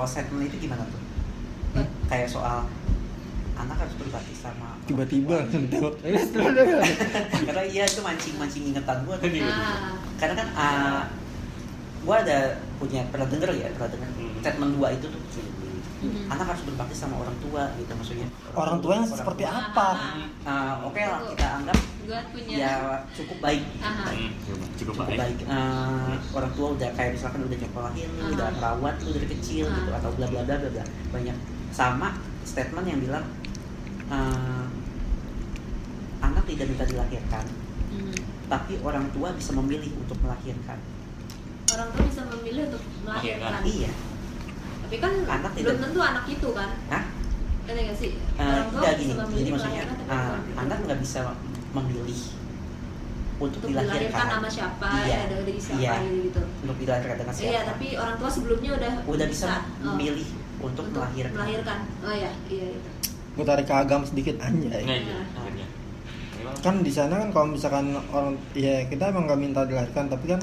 soal statement itu gimana tuh? Hmm? kayak soal anak harus berbakti sama orang tiba-tiba tengok karena iya itu mancing mancing ingetan gue tuh. Nah, karena kan uh, gue ada punya pernah denger ya pernah denger Hmm. statement dua itu tuh. Mm. anak harus berbakti sama orang tua gitu maksudnya. Orang tua yang seperti tua, apa? Uh, oke lah kita anggap gue punya ya cukup baik. Aha. Hmm, cukup cukup baik. baik Uh, orang tua udah kayak misalkan udah nyekolahin lu udah merawat lu dari kecil Aha. gitu atau bla bla bla bla bla. Banyak. Sama statement yang bilang uh, anak tidak minta dilahirkan Mm. tapi orang tua bisa memilih untuk melahirkan. Orang tua bisa memilih untuk melahirkan. Iya. Tapi kan Anak belum tidak- tentu anak itu kan. Hah? ada nggak sih? Uh, orang tua tidak bisa gini. Memilih jadi maksudnya uh, anak nggak bisa memilih untuk, untuk dilahirkan. dilahirkan nama siapa Iya. ya ada dari siapa Iya. gitu. Untuk dilahirkan dengan siapa. Iya tapi orang tua sebelumnya udah udah bisa oh, memilih untuk, untuk melahirkan. melahirkan. Oh ya iya itu gue tarik ke agama sedikit anjay. Nah, iya. Gimana? kan di sana kan kalau misalkan orang ya kita emang nggak minta dilahirkan tapi kan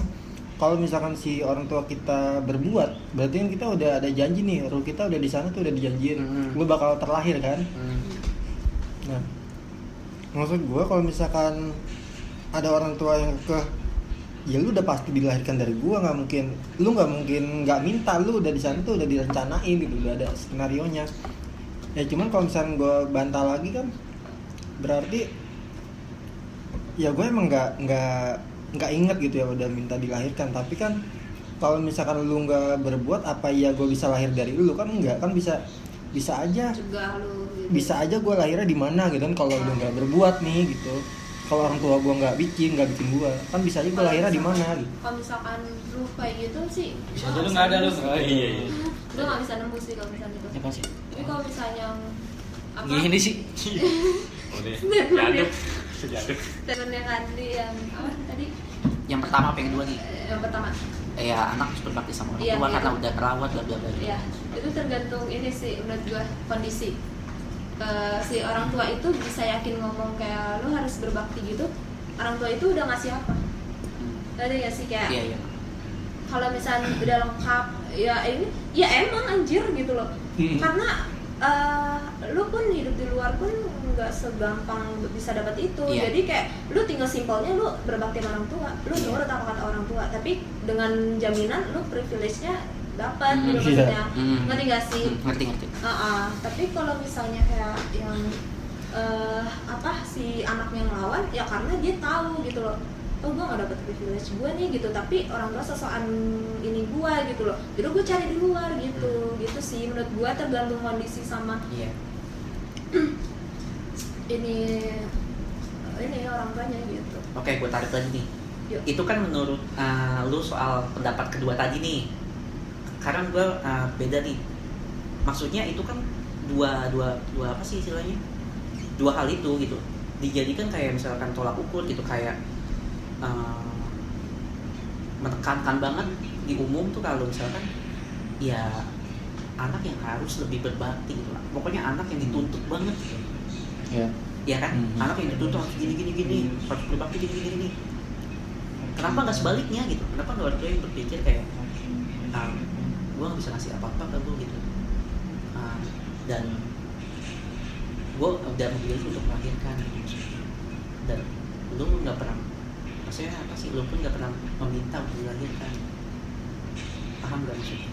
kalau misalkan si orang tua kita berbuat berarti kan kita udah ada janji nih ruh kita udah di sana tuh udah dijanjiin. Hmm. lu bakal terlahir kan? Hmm. nah maksud gue kalau misalkan ada orang tua yang ke ya lu udah pasti dilahirkan dari gua nggak mungkin lu nggak mungkin nggak minta lu udah di sana tuh udah direncanain gitu udah ada skenario nya ya cuman kalau misalkan gua bantah lagi kan berarti ya gue emang nggak nggak nggak inget gitu ya udah minta dilahirkan. Tapi kan kalau misalkan lu nggak berbuat apa ya gue bisa lahir dari lu? Kan enggak kan bisa bisa aja. Cegah lu. Bisa aja gue lahirnya di mana gitu kan kalau lu nggak berbuat nih gitu kalau orang tua gue nggak bikin nggak bikin gue kan bisa aja gue lahirnya di mana gitu kalau misalkan lu kayak gitu sih Bisa aja lu nggak ada lu. iya, iya. lu nggak bisa nembus sih kalau misalnya itu Apa sih? tapi kalau misalnya yang apa Gini sih. Jaduk. Jaduk. statement yang tadi yang apa tadi yang pertama apa yang kedua nih Eh, yang pertama Eh, ya anak harus berbakti sama orang Iya, tua iya. karena udah merawat bla bla bla ya itu tergantung ini sih menurut gua kondisi Eh, si orang tua itu bisa yakin ngomong kayak lu harus berbakti gitu orang tua itu udah ngasih apa Hmm. ada ya sih kayak iya iya kalau misalnya udah lengkap ya ini ya emang anjir gitu loh Hmm. karena eh, lu pun hidup di luar pun nggak segampang bisa dapat itu Iya. jadi kayak lu tinggal simpelnya lu berbakti sama orang tua lu Iya. nurut apa kata orang tua tapi dengan jaminan lu privilege-nya dapat Hmm, gitu iya. maksudnya Hmm. ngerti gak sih Hmm, ngerti ngerti Uh-uh. tapi kalau misalnya kayak yang eh, apa si anak yang lawan ya karena dia tahu gitu loh. Oh gue gak dapet privilege gue nih gitu. Tapi orang tua sosokan ini gue gitu loh. Jadi gue cari di luar gitu. Gitu sih menurut gue tergantung kondisi sama iya. ini ini orang tuanya gitu. Oke gue tarik lagi nih. Yuk. itu kan menurut uh, lu soal pendapat kedua tadi nih. Karena gue uh, beda nih maksudnya itu kan dua dua dua apa sih istilahnya? Dua hal itu gitu. Dijadikan kayak misalkan tolak ukur gitu kayak uh, menekankan banget di umum tuh kalau misalkan ya anak yang harus lebih berbakti gitu lah. Pokoknya anak yang dituntut banget gitu. Ya. ya kan? Mhm. anak yang dituntut harus gini gini gini harus berbakti gini gini gini. Kenapa nggak sebaliknya gitu? Kenapa nggak orang tua yang berpikir kayak ah, gue nggak bisa ngasih apa apa ke lu gitu Ah, dan gue udah memilih untuk melahirkan gitu dan lu nggak pernah maksudnya apa sih lu pun nggak pernah meminta untuk dilahirkan paham gak maksudnya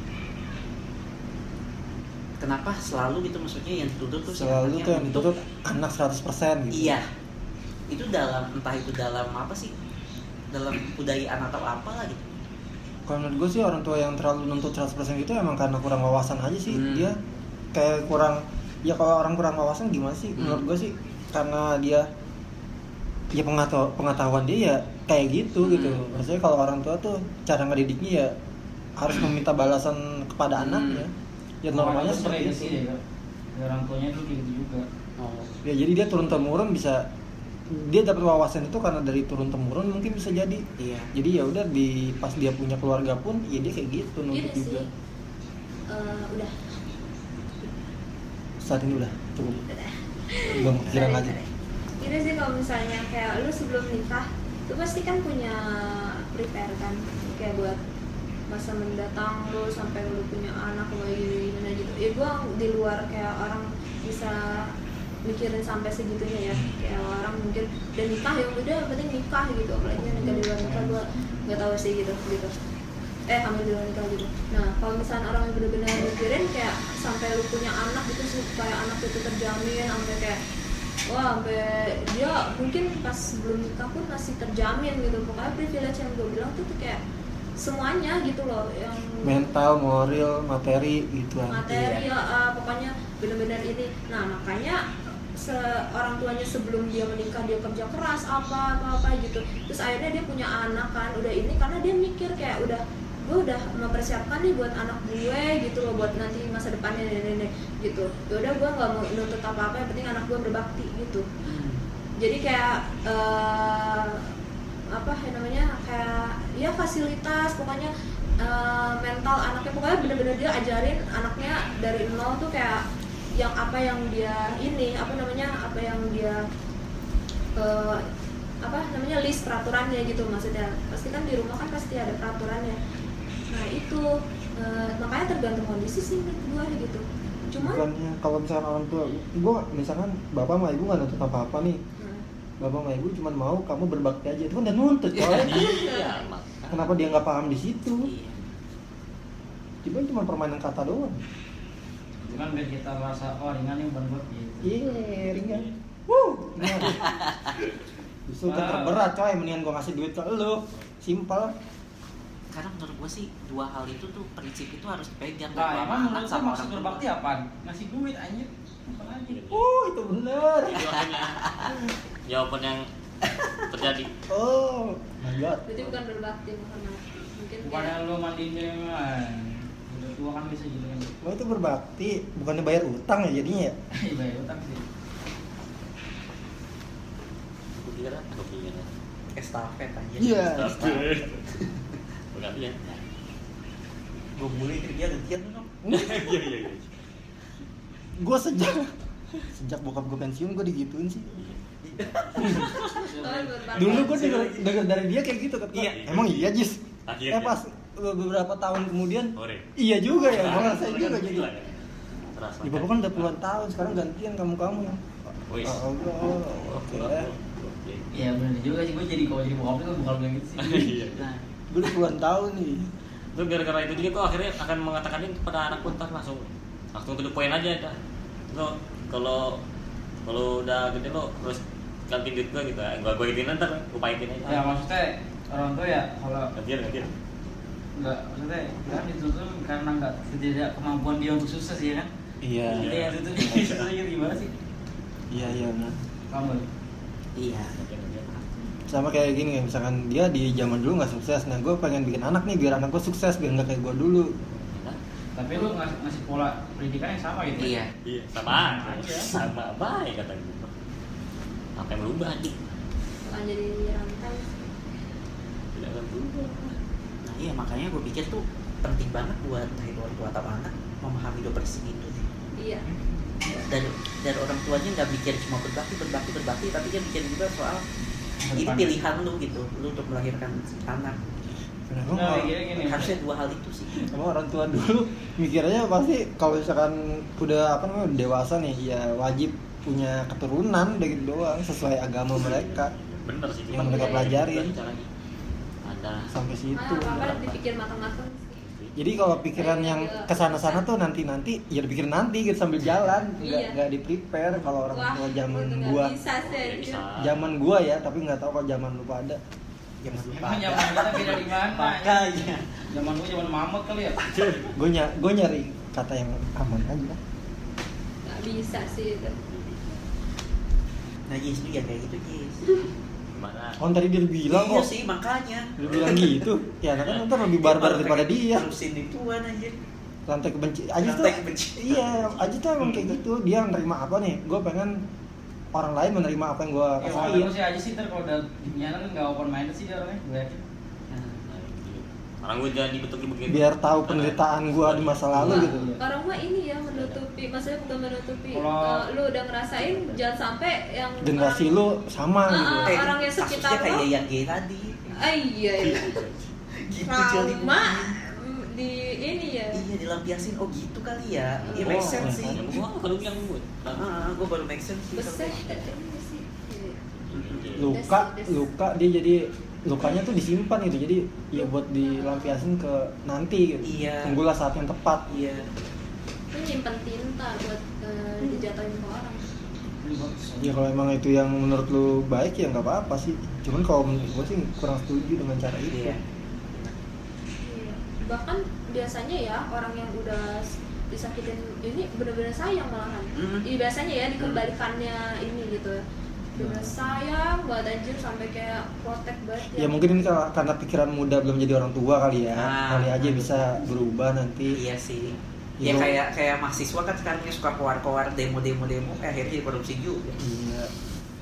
kenapa selalu gitu maksudnya yang dituntut tuh selalu tuh yang dituntut anak 100% gitu Iya. Itu dalam entah itu dalam apa sih? Dalam budayaan atau apa lah gitu. kalau menurut gue sih orang tua yang terlalu nuntut 100% itu emang karena kurang wawasan aja sih Hmm. dia kayak kurang ya kalau orang kurang wawasan gimana sih Hmm. menurut gue sih karena dia ya pengetahuan pengetahuan dia ya kayak gitu Hmm. gitu maksudnya kalau orang tua tuh cara ngedidiknya ya harus meminta balasan kepada Hmm. anaknya ya Normalnya normalnya seperti seperti itu sih ya. Orang tuanya dulu kayak gitu juga. Oh. ya jadi dia turun temurun bisa dia dapat wawasan itu karena dari turun temurun mungkin bisa jadi Iya. jadi ya udah di pas dia punya keluarga pun ya dia kayak gitu gini nuntut juga sih Eh, udah saat ini udah cukup. Belum kepikiran lagi Gini sih kalau misalnya kayak lu sebelum nikah, lu pasti kan punya prepare kan, kayak buat masa mendatang lu sampai lu punya anak lu gini gini ya gue di luar kayak orang bisa mikirin sampai segitunya ya. Kayak orang mungkin udah nikah ya udah penting nikah gitu. Apalagi di luar nikah gue nggak tahu sih gitu gitu eh di luar nikah gitu. Nah kalau misalnya orang yang bener-bener mikirin kayak sampai lu punya anak gitu supaya anak itu terjamin sampai kayak wah sampai dia mungkin pas belum nikah pun masih terjamin gitu. Pokoknya privilege yang gue bilang tuh, tuh kayak semuanya gitu loh yang mental moral materi gitu materi ya, ah, pokoknya benar-benar ini. Nah makanya seorang tuanya sebelum dia menikah dia kerja keras apa apa apa gitu. Terus akhirnya dia punya anak kan udah ini karena dia mikir kayak udah gue udah mempersiapkan nih buat anak gue gitu loh buat nanti masa depannya nenek gitu. Ya udah gue nggak mau nuntut apa apa yang penting anak gue berbakti gitu. Hmm. jadi kayak eh, apa ya namanya kayak ya fasilitas pokoknya eh, mental anaknya pokoknya bener-bener dia ajarin anaknya dari nol tuh kayak yang apa yang dia ini apa namanya apa yang dia eh, apa namanya list peraturannya gitu maksudnya. Pasti kan di rumah kan pasti ada peraturannya nah itu eh, makanya tergantung kondisi sih menurut gua gitu. Cuman bukannya kalau misalkan orang tua gue misalkan bapak sama ibu nggak nuntut apa apa nih. Hmm, bapak sama ibu cuma mau kamu berbakti aja itu kan udah nuntut coy. Iya, mak. kenapa dia nggak paham di situ? Iya. Tiba cuma permainan kata doang. Itu kan biar kita merasa oh ringan nih beban buat gitu. Iya ringan. Wuh, ringan justru kan terberat coy. Mendingan gue ngasih duit ke lu. Simpel karena menurut gue sih dua hal itu tuh prinsip itu harus dipegang nah sama emang menurut lu sama maksud berbakti apaan ngasih duit anjir. Apa uh itu bener. Jawaban yang terjadi. oh. My god. Berarti bukan berbakti bukan mati. Mungkin bukannya lu mandiin dia mah udah tua kan bisa gitu kan. Wah itu berbakti, bukannya bayar utang ya jadinya ya? iya bayar utang sih. Kira, kira. estafet aja Iya. Ya. gue mulai kerja gantian dong Iya, iya, iya. Gue sejak sejak bokap gue pensiun gue digituin sih. Oh. Dulu gue denger, denger dari dia kayak gitu kan. Iya. Emang iya Jis? Akhirnya. Eh pas beberapa tahun kemudian Ore. iya juga ya, malah saya juga jadi. Gila, ya. Terasa. Di bapak kan udah puluhan tahun, sekarang gantian kamu-kamu yang. Wis. Oh, oh, oke. Oke. iya benar juga sih gue jadi kalau jadi bokap itu bukan gitu sih Iya. nah Gue udah puluhan tahun nih. Itu gara-gara itu juga kok akhirnya akan mengatakan ini kepada anak pun ntar langsung langsung to the point aja dah. Lo kalau kalau udah gede lo terus ganti duit gua gitu ya. Gua gua gantiin ntar, gua paitin aja. ya maksudnya orang tua ya kalau gantian gantian. nggak maksudnya kan dituntut karena nggak tidak kemampuan dia untuk sukses ya kan Iya. Itu yang tuntut dia sukses aja gimana sih Iya iya. benar. kamu iya. Sama kayak gini ya, misalkan dia di zaman dulu nggak sukses, nah gue pengen bikin anak nih biar anak gue sukses biar nggak kayak gue dulu. Tapi lu ngasih, ngasih pola pendidikan yang sama gitu ya? iya Iya, sama Aja. Sama baik kata gua. Apa yang berubah anjing? bukan jadi rantai Tidak akan berubah. nah iya makanya gue pikir tuh penting banget buat baik orang tua atau anak memahami dua prinsip itu sih iya dan dan orang tuanya nggak mikir cuma berbakti berbakti berbakti tapi dia mikir juga soal ini Depan. pilihan lu gitu lu untuk melahirkan anak Kenapa Nggak, nggak- gini, harusnya dua hal itu sih Emang orang tua dulu mikirnya pasti kalau misalkan udah apa namanya dewasa nih ya wajib punya keturunan udah gitu doang sesuai agama mereka Bener sih. Yang mereka ada pelajarin. Ada. sampai situ. ah, apa dipikir matang-matang sih Jadi kalau pikiran yang ke sana-sana tuh nanti-nanti ya dipikir nanti gitu sambil jalan. Nggak Iya. nggak di prepare kalau orang tua zaman gua. zaman gua ya tapi nggak tahu kalau zaman lu pada. Jangan lupa Emang zaman kita beda di mana? makanya. Zaman gua zaman mamut kali ya. gue ny gue nyari kata yang aman aja. Nggak bisa sih itu. Nah Jis juga kayak gitu Jis Gimana? oh tadi dia bilang iya kok. sih makanya. Dia bilang gitu. Ya kan ntar lebih barbar daripada dia. terusin ituan aja rantai kebenci aja tuh iya aja tuh emang kayak gitu. Dia nerima apa nih? Gue pengen orang lain menerima apa yang gue Ya kalau kasain aku sih aja sih ntar kalau udah dinyala kan nggak open minded sih dia orangnya. Gue yakin. Nah, Nah, gitu. Orang gue jadi bentuk begini. biar tahu penderitaan gue di masa lalu Wah, gitu. Orang mah ini ya menutupi maksudnya bukan menutupi. Kalau- lu udah ngerasain jangan sampai yang generasi orang- lu sama Ah, gitu. ah. eh, orang yang sekitar kasusnya kayak lo. yang gay tadi. Ah iya iya. Gitu jadi trauma mm, di ini ya. Iya dilampiasin. Oh gitu kali ya. Iya Oh, make sense sih. Gua kalau yang buat. ah gue baru make sense sih Iya. luka luka dia jadi lukanya tuh disimpan gitu. Jadi ya buat dilampiasin ke nanti gitu. Iya. tunggulah saat yang tepat. Iya. Lu nyimpen tinta buat eh, dijatuhin ke orang. Ya kalau emang itu yang menurut lu baik ya nggak apa-apa sih. Cuman kalau menurut gue sih kurang setuju dengan cara itu. Iya. Iya. bahkan biasanya ya orang yang udah disakitin ini bener-bener sayang malahan. Mm. Iya, biasanya ya dikembalikannya ini gitu bener sayang banget anjir sampai kayak protek banget ya mungkin ini kar- karena pikiran muda belum jadi orang tua kali ya. Ah. kali aja bisa berubah nanti. Iya sih. Iya. ya kayak kayak mahasiswa kan sekarang yang suka keluar-keluar demo-demo demo eh, akhirnya korupsi juga. Iya.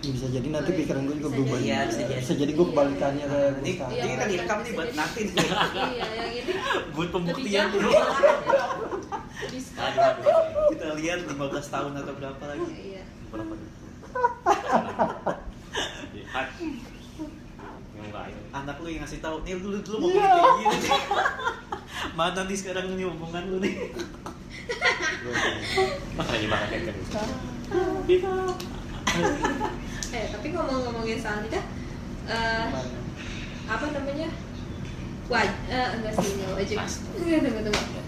Ya, bisa jadi nanti Oh, iya. pikiran gue juga Bisa berubah jadi. Iya, bisa jadi. bisa jadi. gue kebalikannya kayak gue ini sekarang. Iya, ini kan direkam nih buat nanti iya yang ini buat pembuktian dulu. Ya. Kita lihat 15 tahun atau berapa lagi. Iya. Berapa tuh? Lihat. Anak lu yang ngasih tahu nih dulu dulu mau kayak gini. Nih mana nih sekarang nih omongan lu nih. Mas lagi makan kayak gitu. eh tapi ngomong-ngomongin soal nikah eh, apa namanya? Waj eh, enggak sih enggak wajib. Enggak, tunggu tunggu.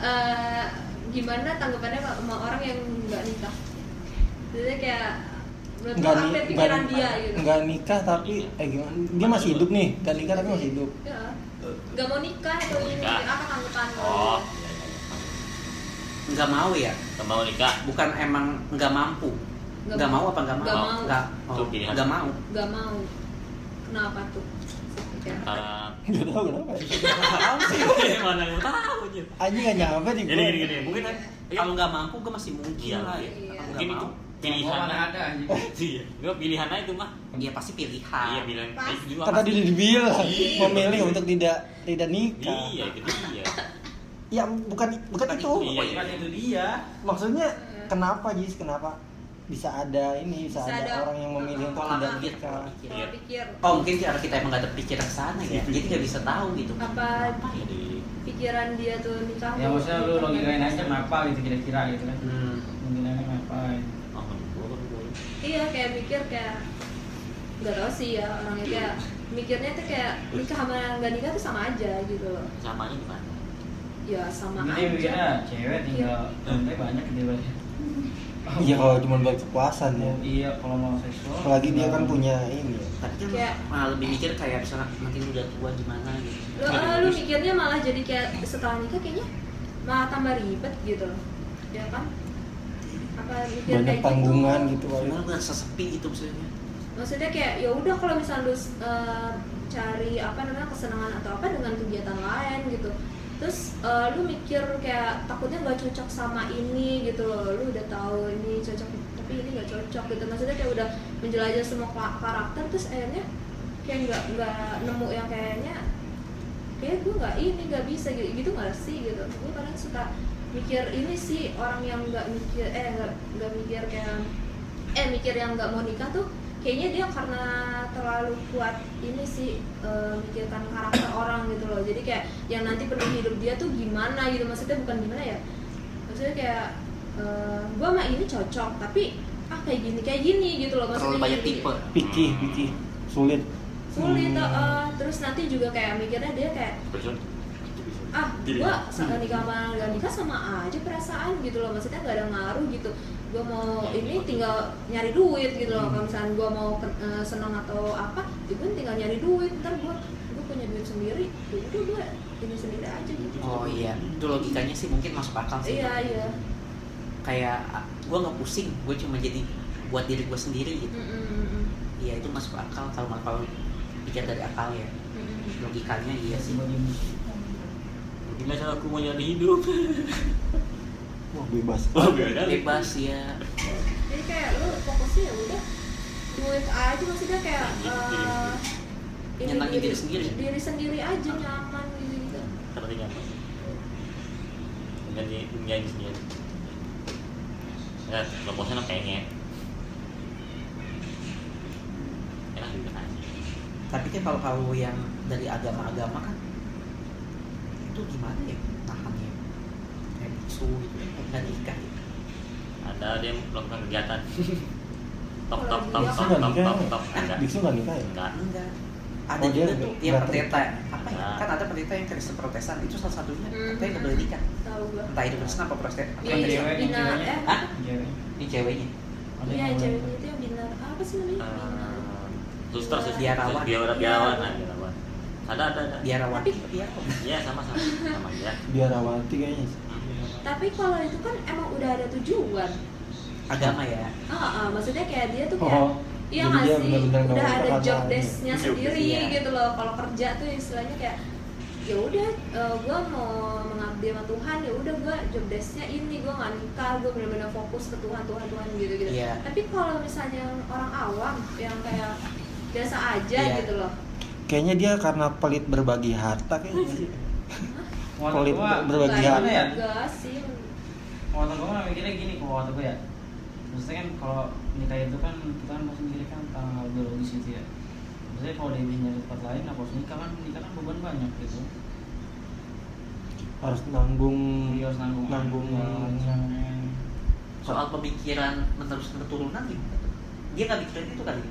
Eh, gimana tanggapannya Pak, sama orang yang nggak nikah? Jadi kayak nggak ni- nggak- dia gitu? nggak nikah tapi eh gimana? Dia masih hidup nih. Nggak nikah tapi masih hidup. Ya. Nggak mau nikah atau ini apa tanggapan? Lo? Oh, nggak mau ya? Gak mau nikah. bukan emang nggak mampu. Nggak nggak mau. mau. apa nggak mau? Nggak nggak. Oh, nggak mau. Nggak mau. Kenapa tuh? Kayak- Antara nggak tahu kenapa. Tahu sih. Mana tahu aja. aja nggak nyampe di Gini gini gini. Mungkin kan kalau nggak mampu gue masih mungkin Iya. lah ya. Iya. kalau mungkin nggak itu mau pilihan mana ada anjing. Iya. Gue pilihannya itu mah. ya pasti pilihan Iya pilihan. Kata pasti. dia dibilang Iya. memilih untuk tidak tidak nikah Iya, itu dia. ya bukan bukan Bukan itu itu, Iya, Bukan itu dia. maksudnya kenapa Jis kenapa bisa ada ini bisa, Bisa ada, ada orang yang memilih untuk tidak pikir nikah pola pikir. oh mungkin karena kita emang nggak terpikir ke sana ya jadi nggak bisa tahu gitu apa Jadi pikiran dia tuh nikah Ya maksudnya lu logikain aja kenapa gitu kira-kira gitu kan. hmm. Logikainnya kenapa gitu. oh, gua kan gua. Iya kayak mikir kayak nggak tahu sih ya orangnya kayak mikirnya tuh kayak nikah sama nggak nikah tuh sama aja gitu loh samanya gimana? ya sama Ini mikirnya aja cewek tinggal lantai banyak gitu banyak. iya kalau cuma buat kepuasan ya Iya, kalau mau seksual. apalagi dia kan punya ini ya. tapi kan Kayak- malah lebih mikir kayak misalnya nanti lu udah tua gimana gitu lu, eh, lu mikirnya malah jadi kayak setelah nikah kayaknya malah tambah ribet gitu loh ya kan apa mikir banyak kayak tanggungan gitu, gitu kali sesepi gitu maksudnya? Maksudnya kayak ya udah kalau misalnya lu eh, cari apa namanya kesenangan atau apa dengan kegiatan lain gitu. Terus eh, lu mikir kayak takutnya nggak cocok sama ini gitu loh. Lu udah tahu ini cocok tapi ini nggak cocok gitu. Maksudnya kayak udah menjelajah semua ka- karakter terus akhirnya kayak nggak nggak nemu yang kayaknya kayak gue nggak ini nggak bisa gitu. Gitu nggak sih gitu? Gue kadang suka mikir ini sih orang yang nggak mikir eh nggak nggak mikir kayak eh mikir yang nggak mau nikah tuh kayaknya dia karena terlalu kuat ini sih eh, mikirkan karakter orang gitu loh jadi kayak yang nanti penuh hidup dia tuh gimana gitu maksudnya bukan gimana ya maksudnya kayak eh, gua sama ini cocok tapi ah kayak gini kayak gini gitu loh maksudnya terlalu banyak jadi- tipe pikir pikir sulit sulit Hmm. eh, terus nanti juga kayak mikirnya dia kayak Person. Ah Pilih. gua sama nikah sama gak nikah sama aja perasaan gitu loh. Maksudnya gak ada ngaruh gitu. Gua mau ini tinggal nyari duit gitu loh. Kalau misalnya gua mau eh, senang atau apa ya gua tinggal nyari duit. Ntar gua gua punya duit sendiri ya udah gua ini sendiri aja gitu. Oh iya. Itu logikanya sih mungkin masuk akal sih iya iya. Kayak gue nggak pusing. Gue cuma jadi buat diri gue sendiri gitu. Mm, mm, mm, iya itu masuk akal kalau kalau pikir dari akal ya. Mm, mm. logikanya iya sih Gimana cara aku mau nyari hidup? wah bebas Oh, beda. bebas ya jadi kayak lu fokusnya ya udah duit aja maksudnya kayak eh, ini Nyenangin diri sendiri. diri sendiri aja nyaman gitu gitu Seperti apa? Ganti nyanyi sendiri. Ya, kalau bosan pengen. Enak juga kan. tapi kan kalau kalau yang dari agama-agama kan itu gimana ya tahannya kayak biksu gitu nggak nikah gitu. ada dia melakukan kegiatan top top top dia top top top ya? top enggak biksu nggak nikah ya enggak enggak ada Oh, dia juga tuh yang pendeta apa ya Nah. kan ada pendeta yang Kristen Protestan itu salah satunya Hmm. katanya nggak boleh nikah tahu gua entah itu Kristen apa Protestan Di- Protestan. cewek, bina ceweknya. eh Hah? Cewek. ini ceweknya Ada iya ceweknya itu yang binar apa sih namanya Eh, Binar. suster suster Biarawan. biarawan Iya. biarawan nah, biarawan ada ada ada biarawati iya sama sama sama ya biarawati kayaknya tapi kalau itu kan emang udah ada tujuan agama ya ah ah, maksudnya kayak dia tuh kayak oh Iya nggak sih? Udah ada job karena- desk-nya sendiri iya. gitu loh. Kalau kerja tuh istilahnya kayak ya udah gue mau mengabdi sama Tuhan ya udah gue job desk-nya ini gue nggak nikah gue benar-benar fokus ke Tuhan Tuhan Tuhan gitu gitu Iya. tapi kalau misalnya orang awam yang kayak biasa aja Iya. gitu loh kayaknya dia karena pelit berbagi harta kayaknya sih Waktu Pelit gua berbagi harta. ya? Waktu gua mah mikirnya gini kalau waktu gua ya. Maksudnya kan kalau nikah itu kan kita kan pasti mikirnya kan tanggal biologis gitu ya. Maksudnya kalau dia nyari tempat lain apa harus nikah kan nikah kan beban banyak gitu. harus nanggung Dia harus nanggung nanggung anak, soal pemikiran meneruskan keturunan tuh? dia nggak mikirin itu kali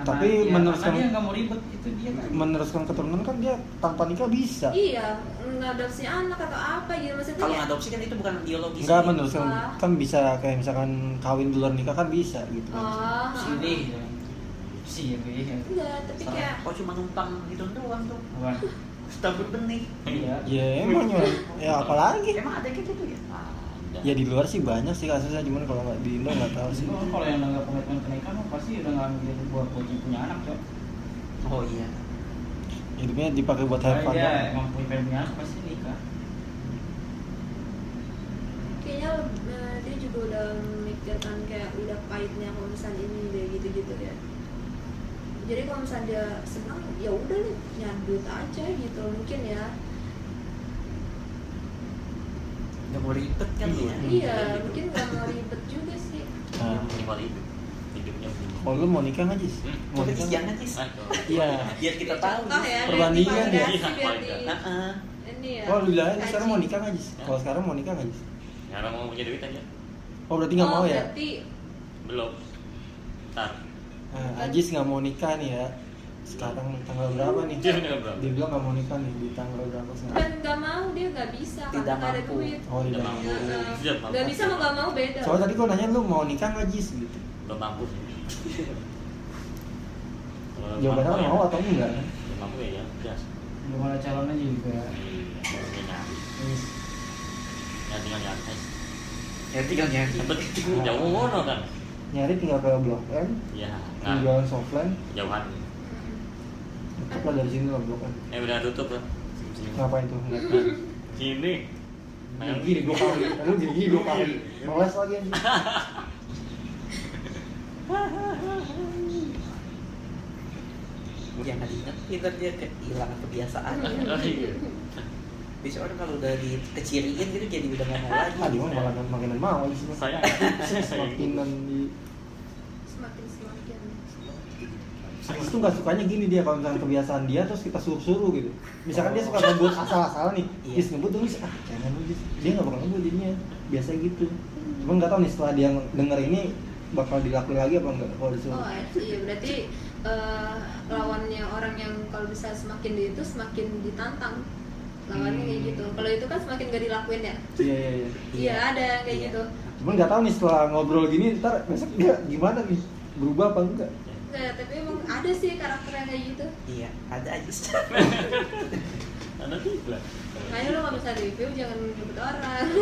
Karena Tapi dia- meneruskan- karena dia nggak mau ribet itu dia kan. meneruskan keturunan kan dia tanpa nikah bisa iya ngadopsi anak atau apa gitu maksudnya kalau kayak- adopsi kan itu bukan biologis Enggak gitu. meneruskan Wah. kan bisa kayak misalkan kawin duluan nikah kan bisa gitu kan. oh Sini. Sih ya kayaknya. enggak tapi kayak kok cuma numpang gitu doang tuh Apa? tabur benih Iya. Ya emang ya, apalagi emang ada kayak gitu ya ya di luar sih banyak sih kasusnya cuman kalau nggak di Indo nggak tahu sih Kalau yang nggak komitmen ke nikah mah pasti udah nggak mikir buat punya punya anak cok. oh iya hidupnya dipakai buat have fun doang. emang punya punya anak pasti nikah. kayaknya eh, dia juga udah memikirkan kayak udah pahitnya kalau misalnya ini deh gitu-gitu ya jadi kalau misalnya dia senang ya udah nih nyari duit aja gitu mungkin ya nggak mau ribet kan ya iya mungkin nggak mau ribet juga sih Nah, minimal hidup hidupnya kalau lu mau nikah nggak Jis? Hmm. Mau nikah? Ah, kalau- Iya. biar kita tahu ya Perbandingan ya. Iya, Heeh. ini ya Oh lu bilang sekarang mau nikah nggak Jis? Kalau sekarang mau nikah nggak Jis? Sekarang mau punya duit aja Oh berarti nggak oh, mau ya? berarti belum ntar Nah, Ajis nggak mau nikah nih ya sekarang tanggal berapa nih? Dia udah berapa? Dia bilang nggak mau nikah nih di tanggal berapa sekarang? dan nggak mau dia nggak bisa Tidak karena nggak ada duit Oh tidak Udah mampu. mampu. nggak bisa mau nggak mau beda Soalnya tadi gua nanya lu mau nikah nggak Jis gitu? belum mampu Jawabannya kan ya- mau atau enggak? belum mampu ya ya gas Belum ada calonnya juga. Iya, nyari ya tinggal nyari aja ya tinggal nyari Sempet jauh ngono kan Nyari tinggal ke Blok M, ya di nggak Jalan Softland, jauhan lah dari sini lah Blok M. eh udah tutup lah. Ngapain tuh? Nggak. sini Gini, gini dua kali, lu gini, gini dua kali, ngeles lagi anjing. jangan diingat ntar dia kehilangan kebiasaan Oh, iya. bisa orang kalau udah dikeciriin gitu jadi udah nggak mau lagi Ah, dia malah makinan mau sih. saya saya Makinan di semakin semakin Terus tuh nggak sukanya gini dia kalau misalnya kebiasaan dia terus kita suruh-suruh gitu. Misalkan dia suka ngebut asal-asalan nih, Iya. Jis ngebut dong, ah jangan lu. Dia nggak bakal ngebut jadinya, biasa gitu. Cuman nggak tahu nih setelah dia denger ini bakal dilakuin lagi apa enggak kalau disuruh. oh iya berarti eh, lawannya orang yang kalau bisa semakin di itu semakin ditantang lawannya kayak Hmm. gitu kalau itu kan semakin gak dilakuin ya Iya iya iya. iya ada yang kayak Iya. gitu Cuman nggak tahu nih setelah ngobrol gini ntar besok dia gimana nih berubah apa enggak? Nggak, tapi emang ada sih karakter yang kayak gitu iya ada aja ada tiga makanya lo kalau bisa review jangan nyebut orang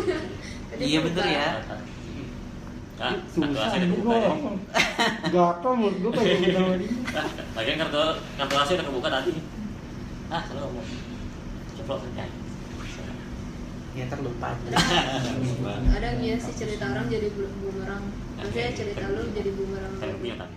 Iya, bener ya. Ah, kartu Susah gua kebuka ya. langsung gatel menurut gua kayak gitu. Ah, Lagian kartu kartu AC udah kebuka tadi. Ah, selalu ngomong. Ceplok saja. ya terlupa aja ada iya sih cerita orang jadi bu- bumerang maksudnya cerita lu jadi bumerang Saya punya tadi.